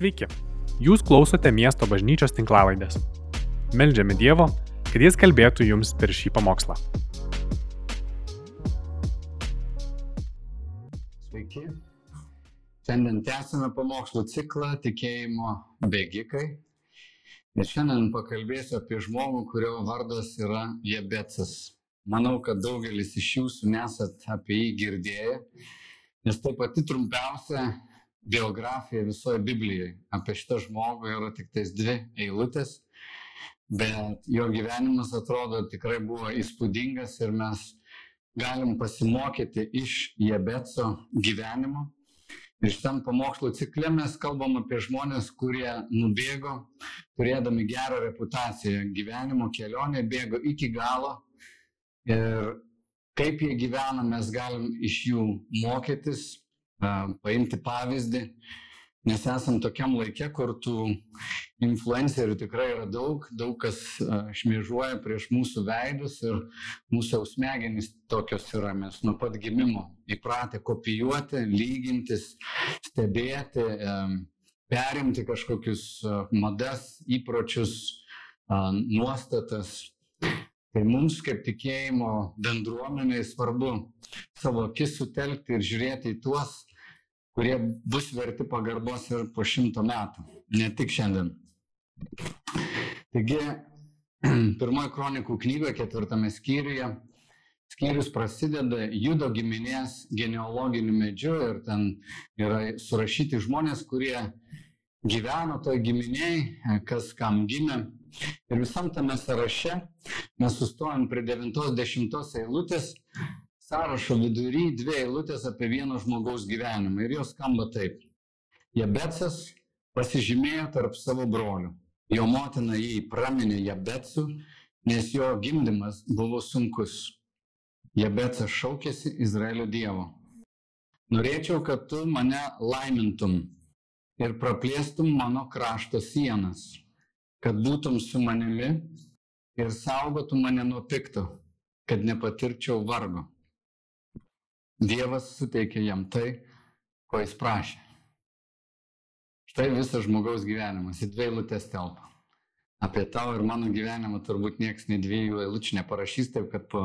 Sveiki, jūs klausote miesto bažnyčios tinklavaidės. Meldžiame Dievo, kad Jis kalbėtų jums per šį pamokslą. Sveiki. Šiandien tęsime pamokslų ciklą tikėjimo bėgikai. Ir šiandien pakalbėsiu apie žmogų, kurio vardas yra Jebecas. Manau, kad daugelis iš jūsų nesat apie jį girdėję, nes tai pati trumpiausia biografija visoje Biblijoje. Apie šitą žmogų yra tik tais dvi eilutės, bet jo gyvenimas atrodo tikrai buvo įspūdingas ir mes galim pasimokyti iš Jebeco gyvenimo. Ir šitam pamokslo cikle mes kalbam apie žmonės, kurie nubėgo, turėdami gerą reputaciją gyvenimo kelionė, bėgo iki galo. Ir kaip jie gyvena, mes galim iš jų mokytis, paimti pavyzdį, nes esam tokiam laikė, kur tų influencerių tikrai yra daug, daug kas šmėžuoja prieš mūsų veidus ir mūsų smegenys tokios yra, mes nuo pat gimimo įpratę kopijuoti, lygintis, stebėti, perimti kažkokius madas, įpročius, nuostatas. Tai mums kaip tikėjimo bendruomeniai svarbu savo akis sutelkti ir žiūrėti į tuos, kurie bus verti pagarbos ir po šimto metų, ne tik šiandien. Taigi, pirmoji kronikų knygoje, ketvirtame skyriuje, skyrius prasideda judo giminės genealoginiu medžiu ir ten yra surašyti žmonės, kurie gyveno toj giminiai, kas kam gimė. Ir visam tame sąraše mes sustojom prie 90 eilutės, sąrašo vidury dvi eilutės apie vieno žmogaus gyvenimą. Ir jos skamba taip. Jabecas pasižymėjo tarp savo brolių. Jo motina jį praminė Jabecu, nes jo gimdymas buvo sunkus. Jabecas šaukėsi Izraelio Dievo. Norėčiau, kad tu mane laimintum ir praplėstum mano krašto sienas kad būtum su manimi ir saugotum mane nuo pikto, kad nepatirčiau vargo. Dievas suteikė jam tai, ko jis prašė. Štai visas žmogaus gyvenimas į dvi eilutės telpa. Apie tavo ir mano gyvenimą turbūt niekas nei dviejų eilučių neparašys, taip kad po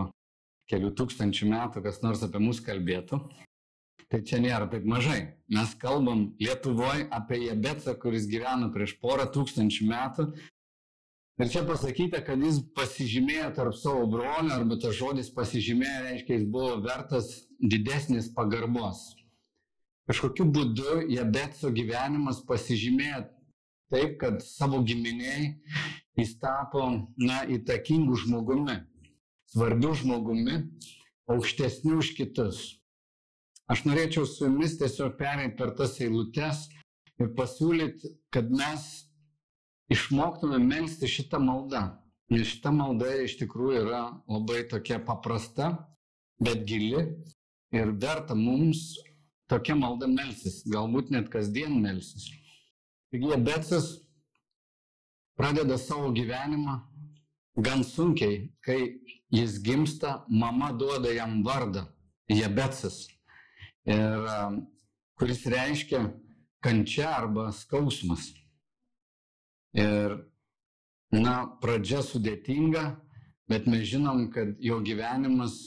kelių tūkstančių metų kas nors apie mus kalbėtų. Tai čia nėra taip mažai. Mes kalbam Lietuvoje apie Jebecą, kuris gyveno prieš porą tūkstančių metų. Ir čia pasakyta, kad jis pasižymėjo tarp savo brolių, arba tas žodis pasižymėjo, reiškia, jis buvo vertas didesnės pagarbos. Kažkokiu būdu Jebeco gyvenimas pasižymėjo taip, kad savo giminiai jis tapo, na, įtakingu žmogumi, svarbiu žmogumi, aukštesniu už kitus. Aš norėčiau su jumis tiesiog pereiti per tas eilutes ir pasiūlyti, kad mes išmoktume melstį šitą maldą. Nes šita malda iš tikrųjų yra labai tokia paprasta, bet gili ir verta mums tokia malda melsis, galbūt net kasdien melsis. Taigi Jebecas pradeda savo gyvenimą gan sunkiai, kai jis gimsta, mama duoda jam vardą Jebecas ir kuris reiškia kančia arba skausmas. Ir, na, pradžia sudėtinga, bet mes žinom, kad jo gyvenimas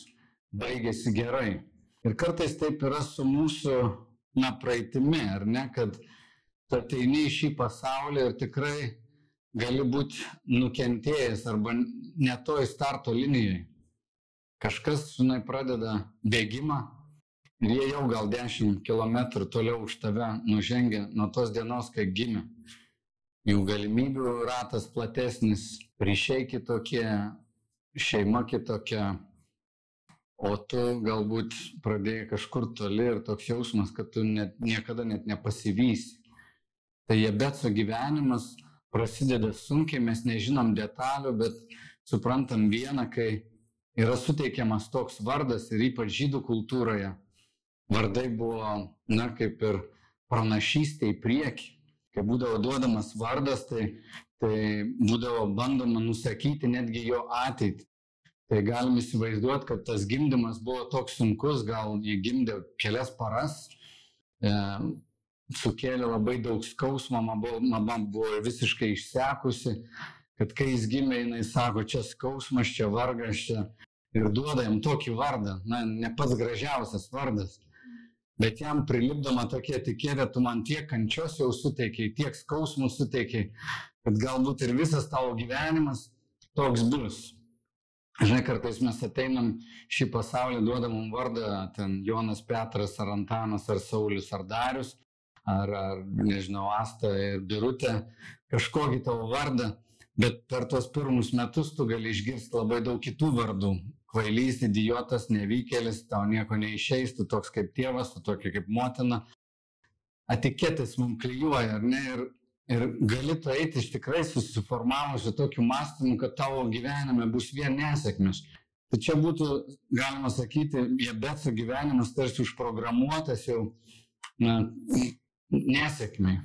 baigėsi gerai. Ir kartais taip yra su mūsų, na, praeitimi, ar ne, kad ateini į šį pasaulį ir tikrai gali būti nukentėjęs arba netoj starto linijoje. Kažkas, žinai, pradeda bėgimą, Ir jie jau gal 10 km toliau už tave nužengia nuo tos dienos, kai gimė. Jų galimybių ratas platesnis, ryšiai kitokie, šeima kitokia, o tu galbūt pradėjai kažkur toli ir toks jausmas, kad tu net, niekada net nepasivysi. Tai Jebeco gyvenimas prasideda sunkiai, mes nežinom detalių, bet suprantam vieną, kai yra suteikiamas toks vardas ir ypač žydų kultūroje vardai buvo, na, kaip ir pranašystė į priekį. Kai būdavo duodamas vardas, tai, tai būdavo bandoma nusakyti netgi jo ateitį. Tai galim įsivaizduoti, kad tas gimdymas buvo toks sunkus, gal jį gimdė kelias paras, e, sukėlė labai daug skausmo, mama buvo visiškai išsekusi, kad kai jis gimė, jinai sako, čia skausmas, čia vargas, čia ir duoda jam tokį vardą, na, ne pats gražiausias vardas. Bet jam prilipdama tokia etiketė, tu man tiek kančios jau suteikiai, tiek skausmų suteikiai, kad galbūt ir visas tavo gyvenimas toks bus. Žinai, kartais mes ateinam šį pasaulį, duodam mums vardą, ten Jonas Petras, ar Antanas, ar Saulis, ar Darius, ar, ar nežinau, Asta ir Birutė, kažkokį tavo vardą, bet per tuos pirmus metus tu gali išgirsti labai daug kitų vardų. Kvailys, idiotas, nevykėlis, tau nieko neišeis, tu toks kaip tėvas, tu tokia kaip motina. Etiketės mums klyjuoja, ar ne? Ir Ir gali tu eiti iš tikrai susiformavusiu tokiu mąstymu, kad tavo gyvenime bus vien nesėkmės. Tai čia būtų, galima sakyti, Jebeco gyvenimas tarsi užprogramuotas jau na, nesėkmiai.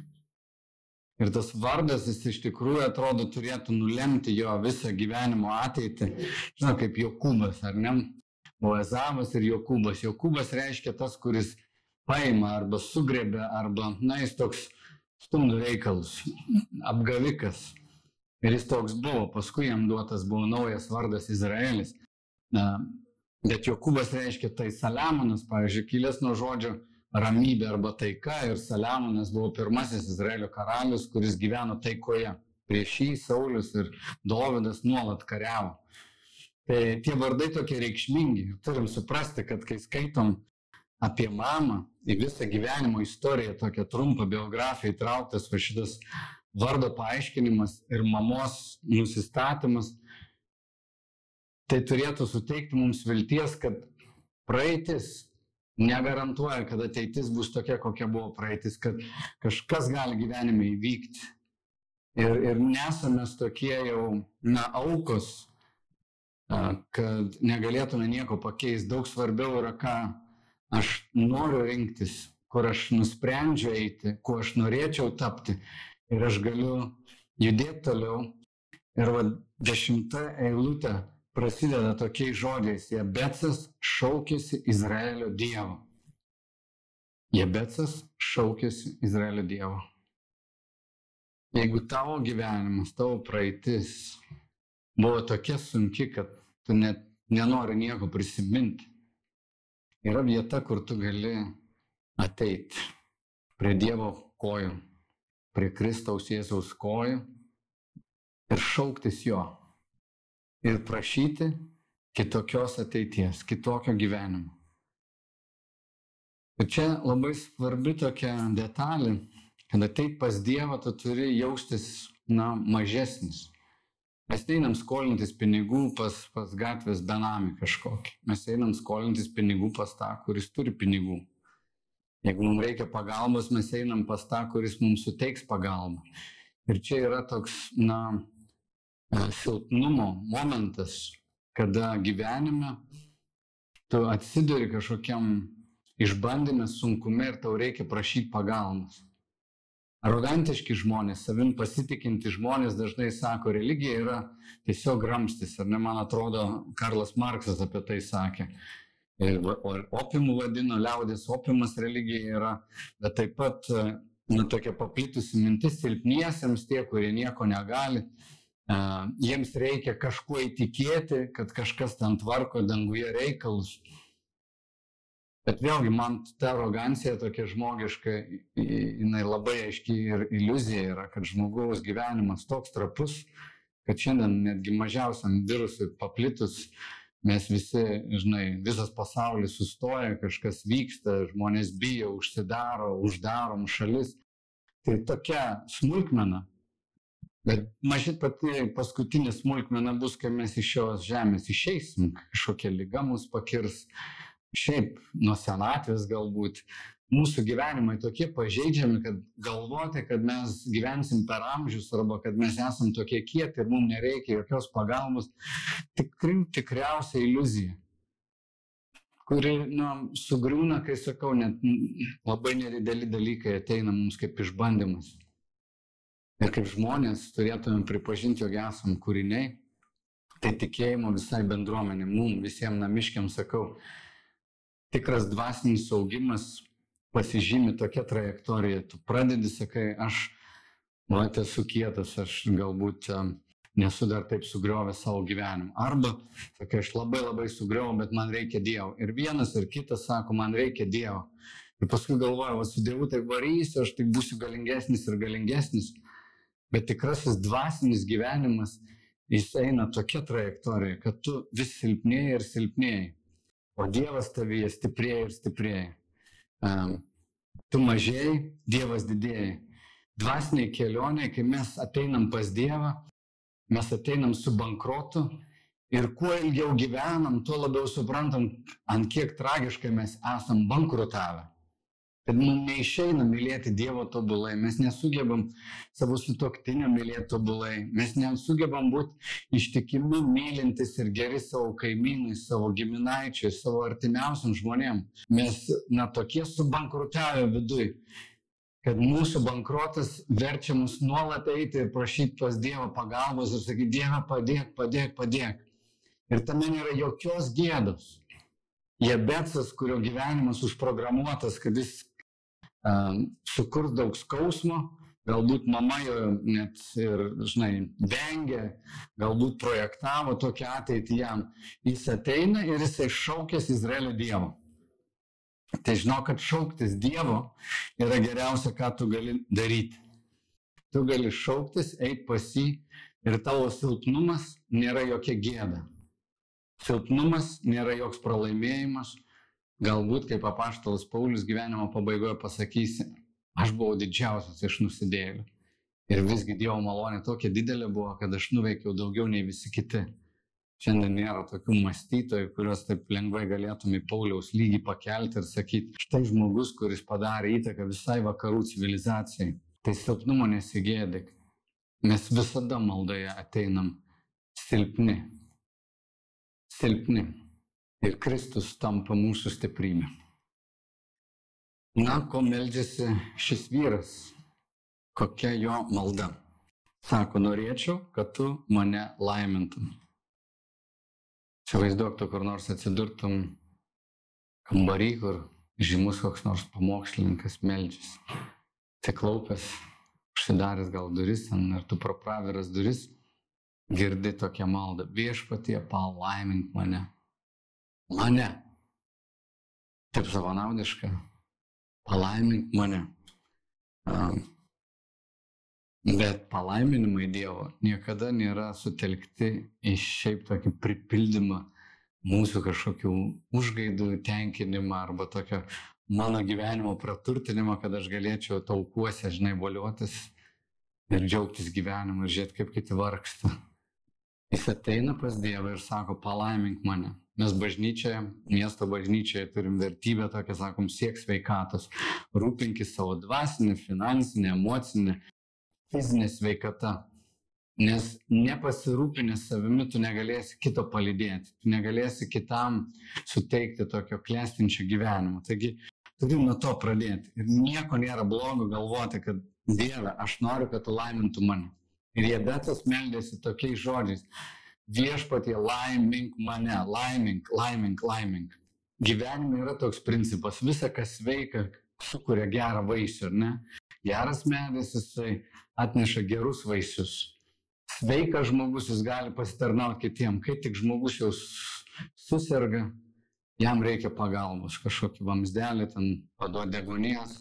Ir tas vardas jis iš tikrųjų atrodo turėtų nulemti jo visą gyvenimo ateitį. Žinau, kaip Jokūbas, ar ne? Oezavas ir Jokūbas. Jokūbas reiškia tas, kuris paima arba sugrebia, arba, na, jis toks stumdo reikalus, apgavikas. Ir jis toks buvo, paskui jam duotas buvo naujas vardas Izraelis. Na, bet Jokūbas reiškia tai Saliamonas, pavyzdžiui, kilęs nuo žodžio ramybė arba taika ir Saliamonas buvo pirmasis Izraelio karalius, kuris gyveno taikoje. Prieš jį Saulis ir Dovydas nuolat kariavo. Tai tie vardai tokie reikšmingi. Turim suprasti, kad kai skaitom apie mamą, į visą gyvenimo istoriją, tokią trumpą biografiją įtrauktas va šitas vardo paaiškinimas ir mamos nusistatymas, tai turėtų suteikti mums vilties, kad praeitis negarantuoja, kad ateitis bus tokia, kokia buvo praeitis, kad kažkas gali gyvenime įvykti. Ir, ir nesame tokie jau, na, aukos, kad negalėtume nieko pakeisti. Daug svarbiau yra, ką Aš noriu rinktis, kur aš nusprendžiu eiti, kuo aš norėčiau tapti ir aš galiu judėti toliau. Ir va dešimta eilutė prasideda tokiais žodžiais. Jebecas šaukėsi Izraelio Dievo. Jebecas šaukėsi Izraelio Dievo. Jeigu tavo gyvenimas, tavo praeitis buvo tokia sunki, kad tu net nenori nieko prisiminti, yra vieta, kur tu gali ateiti prie Dievo kojų, prie Kristaus Jėzaus kojų ir šauktis jo. Ir prašyti kitokios ateities, kitokio gyvenimo. Ir čia labai svarbi tokia detalė, kad ateit pas Dievą tu turi jaustis, na, mažesnis. Mes einam skolintis pinigų pas, pas gatvės benami kažkokį. Mes einam skolintis pinigų pas tą, kuris turi pinigų. Jeigu mums reikia pagalbos, mes einam pas tą, kuris mums suteiks pagalbą. Ir čia yra toks, na, silpnumo momentas, kada gyvenime tu atsiduri kažkokiam išbandymė sunkume ir tau reikia prašyti pagalbos. Arogantiški žmonės, savim pasitikinti žmonės dažnai sako, religija yra tiesiog ramstis. Ar ne, man atrodo, Karlas Marksas apie tai sakė. Ir opimų vadino, liaudės opimas religija yra, bet taip pat, nu, tokia paplitusi mintis silpniesiems, tie, kurie nieko negali, jiems reikia kažkuo įtikėti, kad kažkas ten tvarko danguje reikalus. Bet vėlgi man ta arogancija tokia žmogiška, jinai labai aiški ir iliuzija yra, kad žmogaus gyvenimas toks trapus, kad šiandien netgi mažiausiam virusui paplitus mes visi, žinai, visas pasaulis sustoja, kažkas vyksta, žmonės bijo, užsidaro, uždarom šalis. Tai tokia smulkmena. Bet mažit pati paskutinė smulkmena bus, kai mes iš šios žemės išeisim, kažkokia lyga mus pakirs šiaip nuo senatvės galbūt mūsų gyvenimai tokie pažeidžiami, kad galvoti, kad mes gyvensim per amžius arba kad mes esam tokie kieti ir mums nereikia jokios pagalbos, tikrai tikriausia iliuzija, kuri nu, sugriūna, kai sakau, net labai nedideli dalykai ateina mums kaip išbandymas. Ir kaip žmonės turėtume pripažinti, jog esam kūriniai, tai tikėjimo visai bendruomenė, mums visiems namiškiam sakau, tikras dvasinis augimas pasižymi tokia trajektorija. Tu pradedi, sakai, aš, man esu kietas, aš galbūt nesu dar taip sugriovęs savo gyvenimą. Arba, sakai, aš labai labai sugriovau, bet man reikia Dievo. Ir vienas ir kitas sako, man reikia Dievo. Ir paskui galvoju, va, su Dievu tai varysiu, aš tai būsiu galingesnis ir galingesnis. Bet tikrasis dvasinis gyvenimas, jis eina tokia trajektorija, kad tu vis silpnėjai ir silpnėjai. O Dievas tavyje stiprėja ir stiprėja. Um, tu mažėjai, Dievas didėja. Dvasiniai kelioniai, kai mes ateinam pas Dievą, mes ateinam su bankrotu ir kuo ilgiau gyvenam, tuo labiau suprantam, ant kiek tragiškai mes esam bankrutavę. Kad mums neišeina mylėti Dievo tobulai, mes nesugebam savo sutoktinio mylėti tobulai, mes nesugebam būti ištikimi, mylintis ir geri savo kaimynui, savo giminaičiai, savo artimiausiam žmonėm. Mes, na, tokie subankrutavę viduje kad mūsų bankrotas verčia mus nuolat eiti ir prašyti tos Dievo pagalbos ir sakyti, Dieve, padėk, padėk, padėk. Ir tame nėra jokios gėdos. Jebetsas, kurio gyvenimas užprogramuotas, kad jis sukurs daug skausmo, galbūt mama jo net ir, žinai, vengia, galbūt projektavo tokią ateitį jam. Jis ateina ir jisai šaukės Izraelio Dievo. Tai žinok, kad šauktis Dievo yra geriausia, ką tu gali daryti. Tu gali šauktis, eiti pas jį ir tavo silpnumas nėra jokia gėda. Silpnumas nėra joks pralaimėjimas. Galbūt, kaip apaštalas Paulius gyvenimo pabaigoje pasakysi, aš buvau didžiausias iš nusidėlių. Ir visgi Dievo malonė tokia didelė buvo, kad aš nuveikiau daugiau nei visi kiti. Šiandien nėra tokių mąstytojų, kuriuos taip lengvai galėtum į Pauliaus lygį pakelti ir sakyti, štai žmogus, kuris padarė įtaką visai vakarų civilizacijai. Tai silpnumo nesigėdik. Mes visada maldoje ateinam silpni. Silpni. Ir Kristus tampa mūsų stiprybė. Na, ko meldžiasi šis vyras? Kokia jo malda? Sako, norėčiau, kad tu mane laimintum. Įsivaizduok, tu kur nors atsidurtum kambarį, kur žymus koks nors pamokslininkas meldžiasi. Tiklaupęs, užsidaręs gal duris, ar tu pro praviras duris, girdi tokią maldą. Viešpatie, palaimink mane. Mane. Taip savanaudiška. Palaimink mane. Bet palaiminimai Dievo niekada nėra sutelkti į šiaip tokį pripildymą mūsų kažkokių užgaidų tenkinimą arba tokio mano gyvenimo praturtinimą, kad aš galėčiau taukuose, žinai, voliotis ir džiaugtis gyvenimu ir žiūrėti, kaip kiti vargsta. Jis ateina pas Dievą ir sako, palaimink mane. Mes bažnyčioje, miesto bažnyčioje turim vertybę tokią, sakom, siek sveikatos. Rūpinkis savo dvasinę, finansinę, emocinę fizinė sveikata. Nes nepasirūpinęs savimi tu negalėsi kito palydėti, tu negalėsi kitam suteikti tokio klestinčio gyvenimo. Taigi turi nuo to pradėti. Ir nieko nėra blogo galvoti, kad Dieve, aš noriu, kad tu laimintų mane. Ir jie betas meldėsi tokiais žodžiais. Viešpatie laimink mane, laimink, laimink, laimink. Gyvenime yra toks principas, visa kas veikia, sukuria gerą vaisių, ar ne? Geras medis, jisai atneša gerus vaisius. Sveikas žmogus jis gali pasitarnauti kitiem. Kai tik žmogus jau susirga, jam reikia pagalbos, kažkokį vamsdelį, ten paduoti degonijas,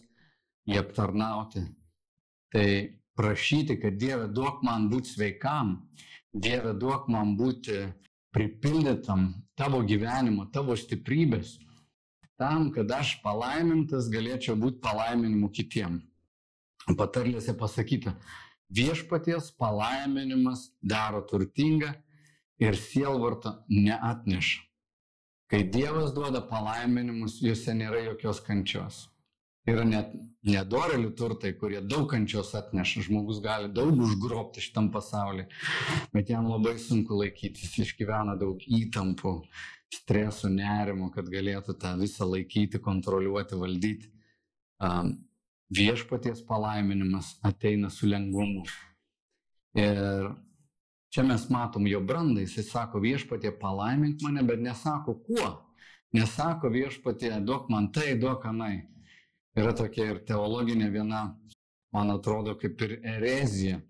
jį aptarnauti. Tai prašyti, kad Dieve duok man būti sveikam, Dieve duok man būti pripildytam tavo gyvenimo, tavo stiprybės, tam, kad aš palaimintas galėčiau būti palaiminimu kitiem patarlėse pasakyta, viešpaties palaiminimas daro turtingą ir sielvartą neatneša. Kai Dievas duoda palaiminimus, juose nėra jokios kančios. Yra net nedorelių turtai, kurie daug kančios atneša. Žmogus gali daug užgrobti šitam pasauliu, bet jam labai sunku laikytis, išgyvena daug įtampų, streso, nerimo, kad galėtų tą visą laikyti, kontroliuoti, valdyti. Um, viešpaties palaiminimas ateina su lengvumu. Ir čia mes matom jo brandą, jisai sako viešpatie palaimink mane, bet nesako kuo. Nesako viešpatie duok man tai, duok anai. Yra tokia ir teologinė viena, man atrodo, kaip ir erezija.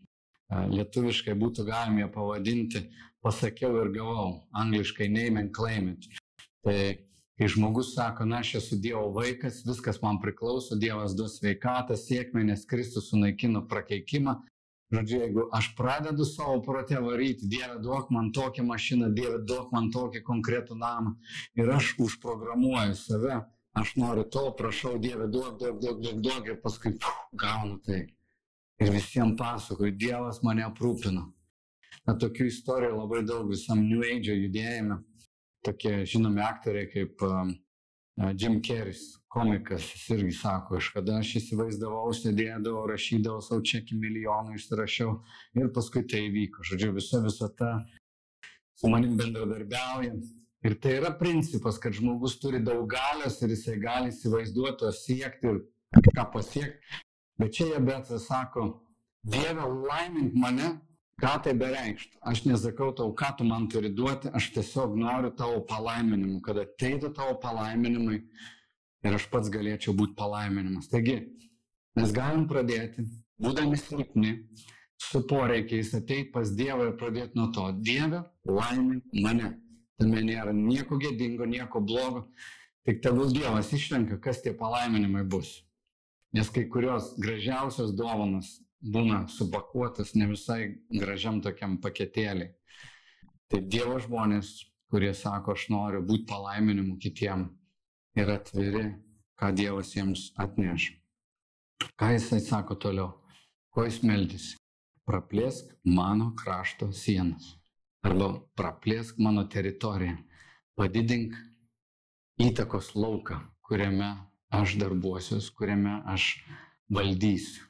Lietuviškai būtų galima ją pavadinti pasakiau ir gavau, angliškai name and claim it. Tai kai žmogus sako, na aš esu Dievo vaikas, viskas man priklauso, Dievas duos sveikatą, sėkmę, nes Kristus sunaikino prakeikimą, Žodžiu, jeigu aš pradedu savo protę varyti, Dieve duok man tokią mašiną, Dieve duok man tokį konkretų namą ir aš užprogramuoju save, aš noriu to, prašau Dieve duok, duok, duok, duok, duok ir paskui puf, gaunu tai. Ir visiems pasakoju, Dievas mane aprūpino. Na, tokių istorijų labai daug visam New Age judėjime. Tokie žinomi aktoriai kaip um, Jim Carrey's, komikas, jis irgi sako, iš kada aš įsivaizdavau, sėdėdavau, rašydavau savo čekį milijonų, išsirašiau ir paskui tai įvyko. Žodžiu, visa visata su manim bendradarbiauja. Ir tai yra principas, kad žmogus turi daug galios ir jisai gali įsivaizduoti, to siekti ir kažką pasiekti. Bet čia bet sako, Dieve, laimink mane Ką tai bereikštų? Aš nesakau tau, ką tu man turi duoti, aš tiesiog noriu tavo palaiminimų, kad ateitų tavo palaiminimai ir aš pats galėčiau būti palaiminimas. Taigi, mes galim pradėti, būdami silpni, su poreikiais ateiti pas Dievą ir pradėti nuo to. Dieve, laimink mane. Tame nėra nieko gėdingo, nieko blogo. Tik tegul Dievas išrenka, kas tie palaiminimai bus. Nes kai kurios gražiausios dovanos būna supakuotas ne visai gražiam tokiam paketėlį. Tai Dievo žmonės, kurie sako, aš noriu būti palaiminimu kitiem ir atviri, ką Dievas jiems atneš. Ką jisai sako toliau? Ko jis meldys? Praplėsk mano krašto sienas. Arba praplėsk mano teritoriją. Padidink įtakos lauką, kuriame aš darbuosius, kuriame aš valdysiu.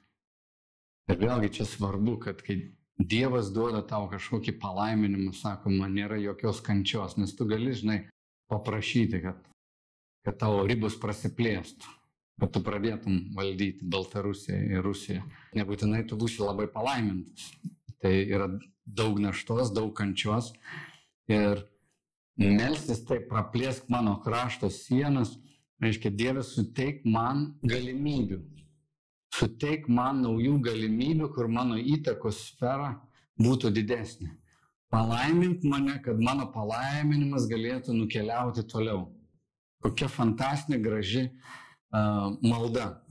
Ir vėlgi čia svarbu, kad kai Dievas duoda tau kažkokį palaiminimą, sakoma, nėra jokios kančios, nes tu gali, žinai, paprašyti, kad, kad tavo ribos prasiplėstų, kad tu pradėtum valdyti Baltarusiją ir Rusiją. Nebūtinai tu būsi labai palaimintas. Tai yra daug naštos, daug kančios. Ir melstis tai praplėsk mano krašto sienas, reiškia, Dievas suteik man galimybių suteik man naujų galimybių, kur mano įtakos sfera būtų didesnė. Palaimink mane, kad mano palaiminimas galėtų nukeliauti toliau. Kokia fantastinė, graži uh, malda.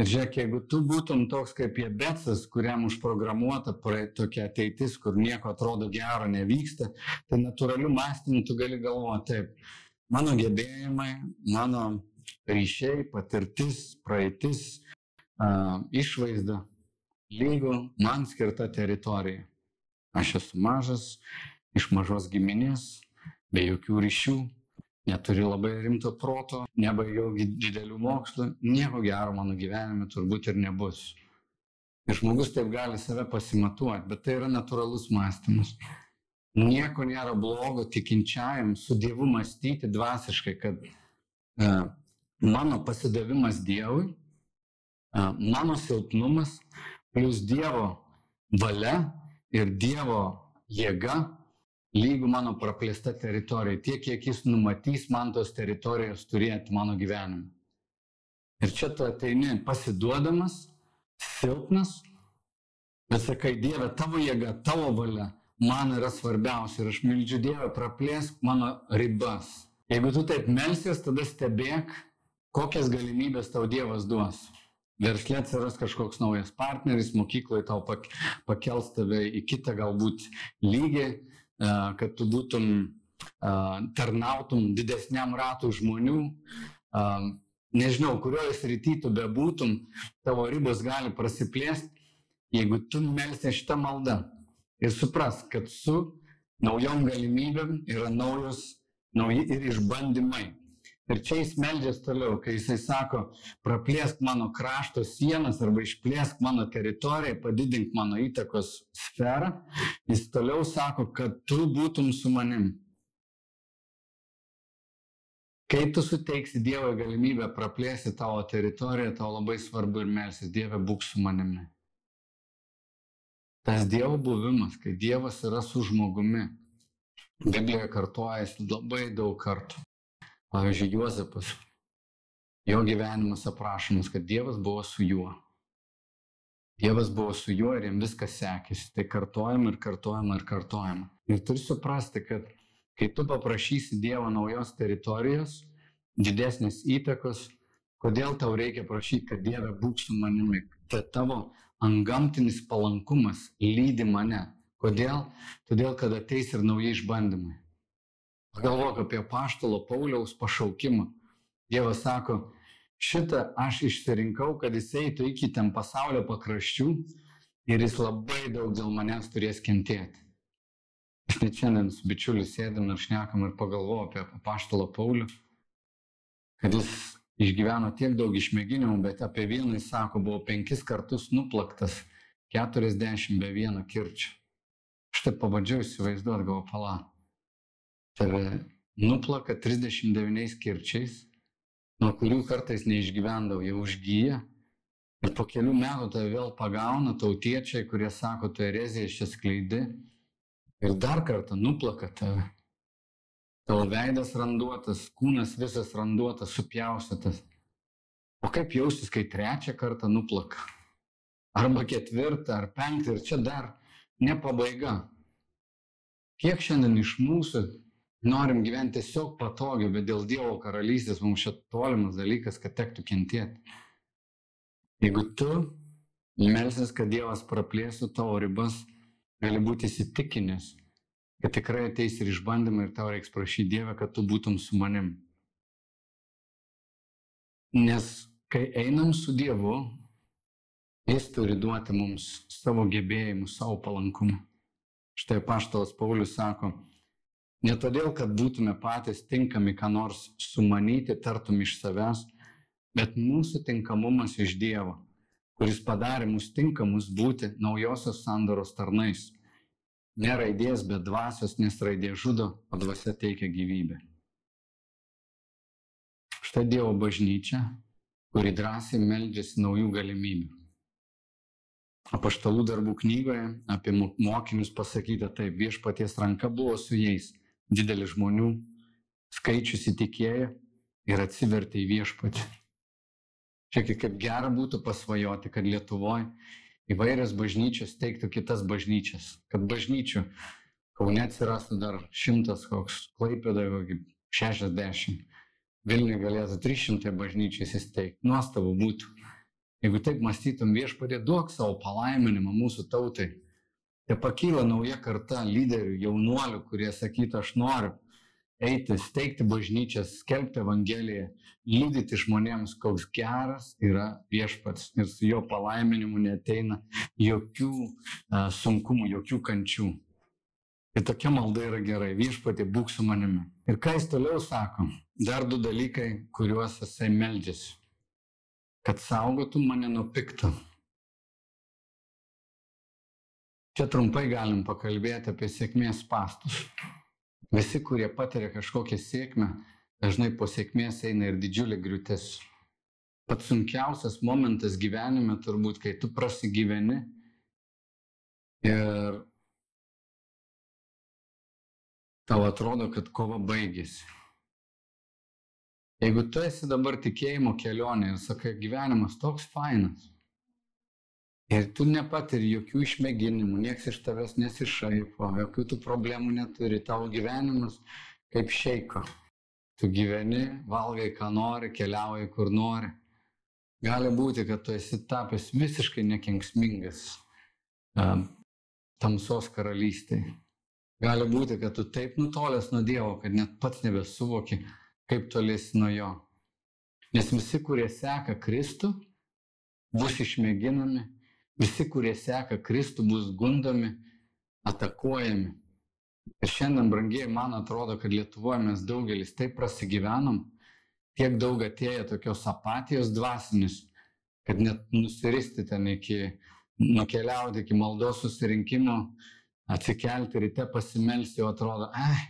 Ir žiūrėk, jeigu tu būtum toks kaip Jebetsas, kuriam užprogramuota tokia ateitis, kur nieko atrodo gero nevyksta, tai natūraliu mąstymu tu gali galvoti taip, mano gebėjimai, mano ryšiai, patirtis, praeitis, išvaizda lygų man skirta teritorija. Aš esu mažas, iš mažos giminės, be jokių ryšių, neturiu labai rimto proto, nebaigiau didelių mokslų, nieko gero mano gyvenime turbūt ir nebus. Ir žmogus taip gali save pasimatuoti, bet tai yra natūralus mąstymas. Nieko nėra blogo tikinčiajam su Dievu mąstyti dvasiškai, kad e, mano pasidavimas Dievui mano silpnumas plus Dievo valia ir Dievo jėga lygų mano praplėsta teritorija, tiek kiek jis numatys man tos teritorijos turėti mano gyvenime. Ir čia tu ateini pasiduodamas, silpnas, bet sakai, Dieve, tavo jėga, tavo valia man yra svarbiausia ir aš mildžiu Dievą, praplėsk mano ribas. Jeigu tu taip melsies, tada stebėk, kokias galimybės tau Dievas duos versle atsiras kažkoks naujas partneris, mokykloje tau pakels tave į kitą galbūt lygį, kad tu būtum, tarnautum didesniam ratui žmonių. Nežinau, kurioje srity tu bebūtum, tavo ribos gali prasiplėsti, jeigu tu melsi šitą maldą ir supras, kad su naujom galimybėm yra naujos, nauji ir išbandymai. Ir čia jis meldžias toliau, kai jisai sako, praplėsk mano krašto sienas arba išplėsk mano teritoriją, padidink mano įtakos sferą, jis toliau sako, kad tu būtum su manim. Kai tu suteiksi Dievo galimybę praplėsti tavo teritoriją, tau labai svarbu ir melsis, Dieve, būk su manimi. Tas Dievo buvimas, kai Dievas yra su žmogumi, Biblijoje kartuojasi labai daug kartų. Pavyzdžiui, Juozapas. jo gyvenimas aprašomas, kad Dievas buvo su juo. Dievas buvo su juo ir jam viskas sekėsi. Tai kartojama ir kartojama ir kartojama. Ir turi suprasti, kad kai tu paprašysi Dievo naujos teritorijos, didesnės įtakos, kodėl tau reikia prašyti, kad Dieve būk su manimi, kad tavo antgamtinis palankumas lydi mane. Kodėl? Todėl, kad ateis ir nauji išbandymai. Galvok apie paštalo Pauliaus pašaukimą. Dievas sako, šitą aš išsirinkau, kad jis eitų iki ten pasaulio pakraščių ir jis labai daug dėl manęs turės kentėti. Aš net šiandien su bičiuliu sėdam ir šnekam ir pagalvoju apie paštalą Paulių, kad jis išgyveno tiek daug išmėginimų, bet apie vieną jis sako, buvo penkis kartus nuplaktas, 40 be vieno kirčio. Aš taip pabandžiau įsivaizduoti, galvo pala. Tave nuplaka 39 kirčiais, nuo kurių kartais neišgyvendavau, jau užgyja. Ir po kelių metų tave vėl pagauna tautiečiai, kurie sako, tu ereziją čia skleidi. Ir dar kartą nuplaka tave. Tavo veidas randuotas, kūnas visas randuotas, supjaustytas. O kaip jausis, kai trečią kartą nuplaka? Arba ketvirtą, ar penktą, ir čia dar ne pabaiga. Kiek šiandien iš mūsų norim gyventi tiesiog patogiai, bet dėl Dievo karalystės mums čia tolimas dalykas, kad tektų kentėti. Jeigu tu melsis, kad Dievas praplėstų tavo ribas, gali būti įsitikinęs, kad tikrai ateis ir išbandymai ir tau reiks prašyti Dievę, kad tu būtum su manim. Nes kai einam su Dievu, Jis turi duoti mums savo gebėjimus, savo palankumą. Štai paštalas Paulius sako, Ne todėl, kad būtume patys tinkami, ką nors sumanyti, tartum iš savęs, bet mūsų tinkamumas iš Dievo, kuris padarė mus tinkamus būti naujosios sandoros tarnais. Ne raidės, bet dvasios, nes raidė žudo, o dvasia teikia gyvybę. Štai Dievo bažnyčia, kuri drąsiai meldžiasi naujų galimybių. Apaštalų darbų knygoje apie mokinius pasakyta taip, viešpaties ranka buvo su jais didelis žmonių skaičius įtikėjo ir atsivertė į viešpatį. Žiūrėkit, kaip gera būtų pasvajoti, kad Lietuvoje įvairios bažnyčios teiktų kitas bažnyčias, kad bažnyčių Kaune atsirastų dar šimtas, koks Klaipėda, kokį šešiasdešimt, Vilniui galėtų 300 bažnyčių įsisteigti. Nuostabu būtų. Jeigu taip mąstytum viešpatė, duok savo palaiminimą mūsų tautai, Te pakyla nauja karta lyderių, jaunuolių, kurie sakytų, aš noriu eiti, steigti bažnyčias, skelbti Evangeliją, lydyti žmonėms, koks geras yra viešpats ir su jo palaiminimu neteina jokių uh, sunkumų, jokių kančių. Ir tokia malda yra gerai, viešpatė būk su manimi. Ir ką jis toliau sako? Dar du dalykai, kuriuos jisai meldžiasi. Kad saugotų mane nuo pikto. Čia trumpai galim pakalbėti apie sėkmės pastus. Visi, kurie patiria kažkokią sėkmę, dažnai po sėkmės eina ir didžiulė griūtis. Pats sunkiausias momentas gyvenime turbūt, kai tu prasigyveni ir tau atrodo, kad kova baigėsi. Jeigu tu esi dabar tikėjimo kelionė ir sakai, gyvenimas toks fainas, Ir tu nepatiri jokių išmėginimų, niekas iš tavęs nesišaipo, jokių tų problemų neturi, tavo gyvenimas kaip šeiko. Tu gyveni, valgai, ką nori, keliauji, kur nori. Gali būti, kad tu esi tapęs visiškai nekenksmingas um, tamsos karalystėje. Gali būti, kad tu taip nutolęs nuo Dievo, kad net pats nebesuvoki, kaip tolėsi nuo Jo. Nes visi, kurie seka Kristų, bus išmėginami Visi, kurie seka Kristų, bus gundomi, atakuojami. Ir šiandien, brangiai, man atrodo, kad Lietuvoje mes daugelis taip prasigyvenom, tiek daug atėjo tokios apatijos dvasinis, kad net nusiristi ten iki, nukeliauti iki maldos susirinkimo, atsikelti ryte pasimelsti, o atrodo, ai,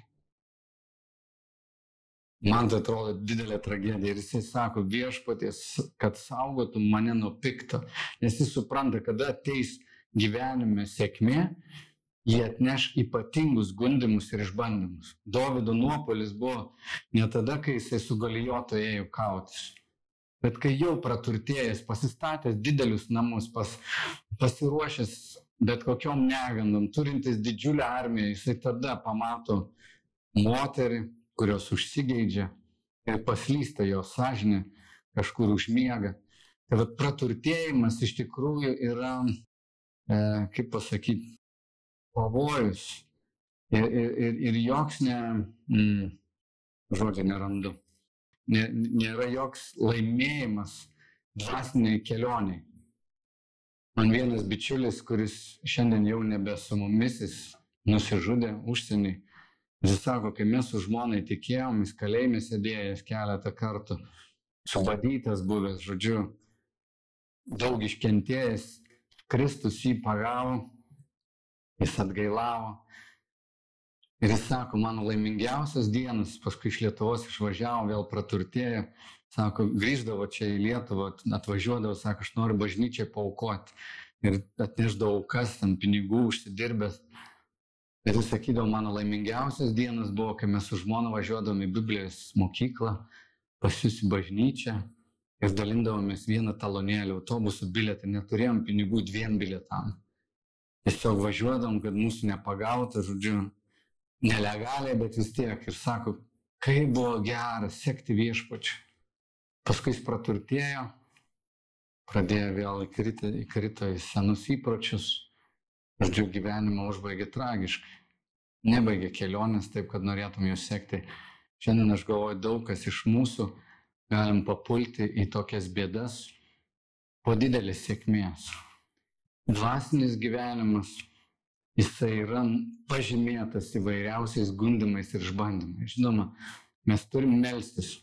Man tai atrodo didelė tragedija ir jisai sako viešpaties, kad saugotų mane nuo pikto, nes jis supranta, kada ateis gyvenime sėkmė, jie atneš ypatingus gundimus ir išbandymus. Dovido nuopolis buvo ne tada, kai jisai su galijoto ėjo kautis. Bet kai jau praturtėjęs, pasistatęs didelius namus, pas, pasiruošęs bet kokiom negandom, turintis didžiulę armiją, jisai tada pamato moterį, kurios užsigeidžia ir paslysta jo sąžinė, kažkur užmiega. Tai vad praturtėjimas iš tikrųjų yra, e, kaip pasakyti, pavojus. Ir, ir, ir, ir joks ne, mm, žodžio nerandu, nė, nėra joks laimėjimas dvasiniai kelioniai. Man vienas bičiulis, kuris šiandien jau nebe su mumis, jis nusižudė užsienį. Jis sako, kai mes su žmonai tikėjom, jis kalėjime sėdėjęs keletą kartų, subadytas buvęs, žodžiu, daug iškentėjęs, Kristus jį pagavo, jis atgailavo. Ir jis sako, mano laimingiausias dienas, paskui iš Lietuvos išvažiavo, vėl praturtėjo, sako, grįždavo čia į Lietuvą, atvažiuodavo, sako, aš noriu bažnyčiai paukoti. Ir atneždavau kas, ten pinigų užsidirbęs. Ir jis sakydavo, mano laimingiausias dienas buvo, kai mes su žmona važiuodavom į Biblijos mokyklą, pas jūs į bažnyčią ir dalindavomės vieną talonėlį, autobusų bilietą, neturėjom pinigų dviem bilietam. Tiesiog važiuodavom, kad mūsų nepagautų, žodžiu, nelegaliai, bet vis tiek. Ir sako, kaip buvo gera sekti viešpačiu. Paskui jis praturtėjo, pradėjo vėl įkrito, įkrito į senus įpročius, žodžiu, gyvenimą užbaigė tragiškai. Nebaigė kelionės taip, kad norėtum jų sekti. Šiandien aš galvoju, daug kas iš mūsų galim papulti į tokias bėdas po didelės sėkmės dvasinis gyvenimas, jisai yra pažymėtas įvairiausiais gundimais ir išbandymais. Žinoma, mes turim melstis,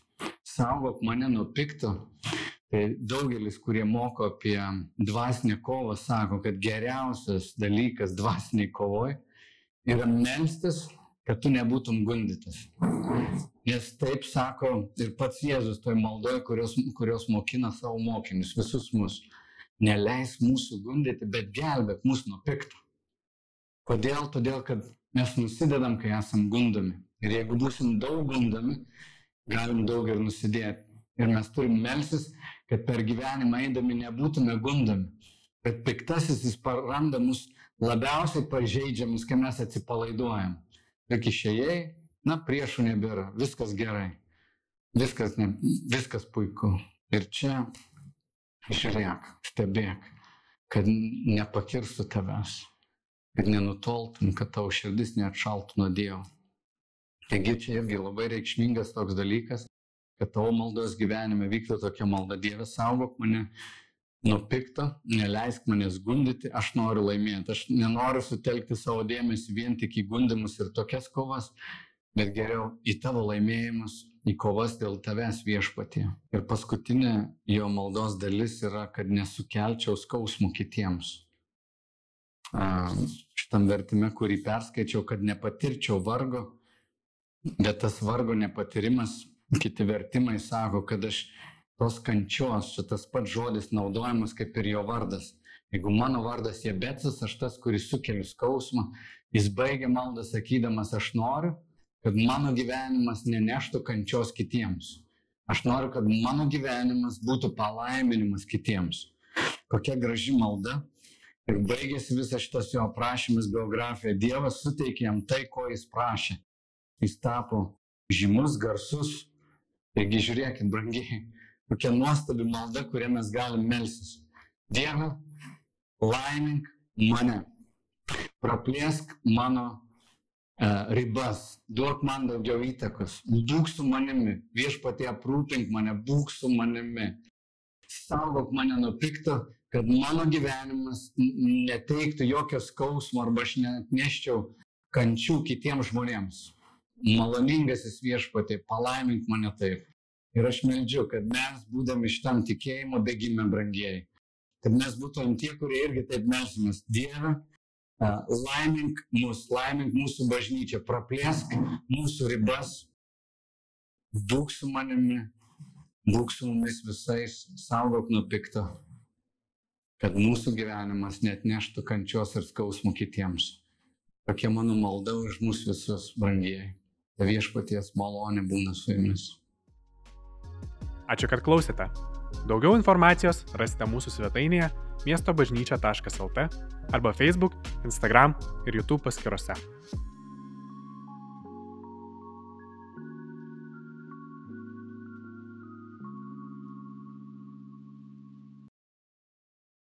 saugok mane nuo pikto. Tai daugelis, kurie moko apie dvasinę kovą, sako, kad geriausias dalykas dvasiniai kovoj yra melstis, kad tu nebūtum gundytas. Nes taip sako ir pats Jėzus toj maldoje, kurios, kurios mokina savo mokinius, visus mus neleis mūsų gundyti, bet gelbėk mus nuo pikto. Kodėl? Todėl, kad mes nusidedam, kai esam gundomi. Ir jeigu busim daug gundomi, galim daug ir nusidėti. Ir mes turim melsis, kad per gyvenimą eidami nebūtume gundomi. Bet piktasis jis paranda mus labiausiai pažeidžiamus, kai mes atsipalaiduojam. Ir išėjai, na, priešų nebėra, viskas gerai, viskas, ne, viskas puiku. Ir čia žiūrėk, stebėk, kad nepakirstų tavęs, kad nenutoltum, kad tavo širdis neatšaltų nuo Dievo. Taigi čia irgi labai reikšmingas toks dalykas, kad tavo maldos gyvenime vyktų tokia malda. Dieve, saugok mane nuo pikto, neleisk manęs gundyti, aš noriu laimėti, aš nenoriu sutelkti savo dėmesį vien tik į gundimus ir tokias kovas, bet geriau į tavo laimėjimus, į kovas dėl tavęs viešpatie. Ir paskutinė jo maldos dalis yra, kad nesukelčiau skausmų kitiems. Šitam vertime, kurį perskaičiau, kad nepatirčiau vargo, bet tas vargo nepatyrimas, kiti vertimai sako, kad aš tos kančios, čia tas pats žodis naudojamas kaip ir jo vardas. Jeigu mano vardas Jebetsas, aš tas, kuris sukeliu skausmą, jis baigia maldą sakydamas, aš noriu, kad mano gyvenimas neneštų kančios kitiems. Aš noriu, kad mano gyvenimas būtų palaiminimas kitiems. Kokia graži malda. Ir baigėsi visas šitas jo aprašymas, biografija. Dievas suteikė jam tai, ko jis prašė. Jis tapo žymus, garsus. Taigi žiūrėkit, brangiai, kokia nuostabi malda, kurią mes galim melsis. Dieve, laimink mane. Praplėsk mano E, ribas, duok man daugiau įtakos, būk su manimi, viešpatie aprūpink mane, būk su manimi, saugok mane nuo pikto, kad mano gyvenimas neteiktų jokio skausmo arba aš neščiau kančių kitiems žmonėms. Maloningasis viešpatie, palaimink mane taip. Ir aš meldžiu, kad mes, būdami šitam tikėjimo bėgime brangieji, kad mes būtumėm tie, kurie irgi taip melsimės. Dieve, laimink mus, laimink mūsų bažnyčią, praplėsk mūsų ribas, būk su manimi, būk su mumis visais, saugok nuo pikto, kad mūsų gyvenimas net neštų kančios ir skausmų kitiems. Tokia mano malda už mūsų visus brangieji. Viešpaties malonė būna su jumis. Ačiū, kad klausėte. Daugiau informacijos rasite mūsų svetainėje miestobažnyčia.lt arba Facebook, Instagram ir YouTube paskiruose.